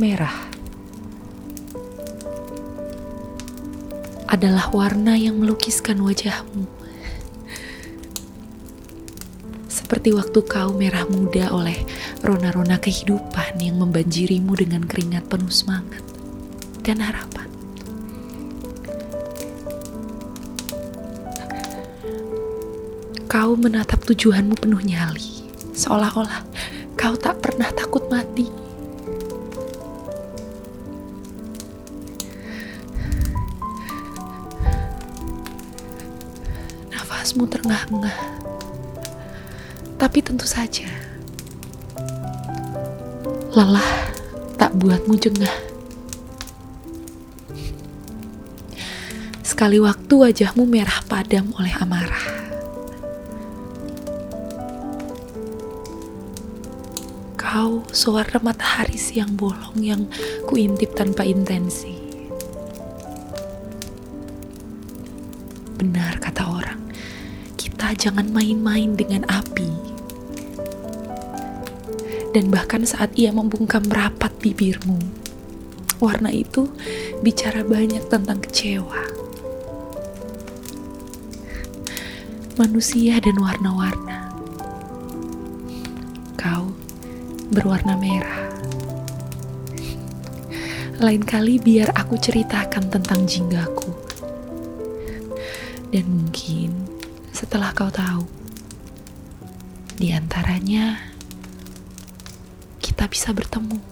merah adalah warna yang melukiskan wajahmu. Seperti waktu kau merah muda oleh rona-rona kehidupan yang membanjirimu dengan keringat penuh semangat dan harapan. Kau menatap tujuanmu penuh nyali, seolah-olah kau tak pernah takut mati. Nafasmu terengah-engah, tapi tentu saja lelah tak buatmu jengah. Sekali waktu wajahmu merah padam oleh amarah. Kau sewarna matahari siang bolong yang kuintip tanpa intensi. Benar kata orang, jangan main-main dengan api. Dan bahkan saat ia membungkam rapat bibirmu, warna itu bicara banyak tentang kecewa. Manusia dan warna-warna. Kau berwarna merah. Lain kali biar aku ceritakan tentang jinggaku. Dan mungkin setelah kau tahu, di antaranya kita bisa bertemu.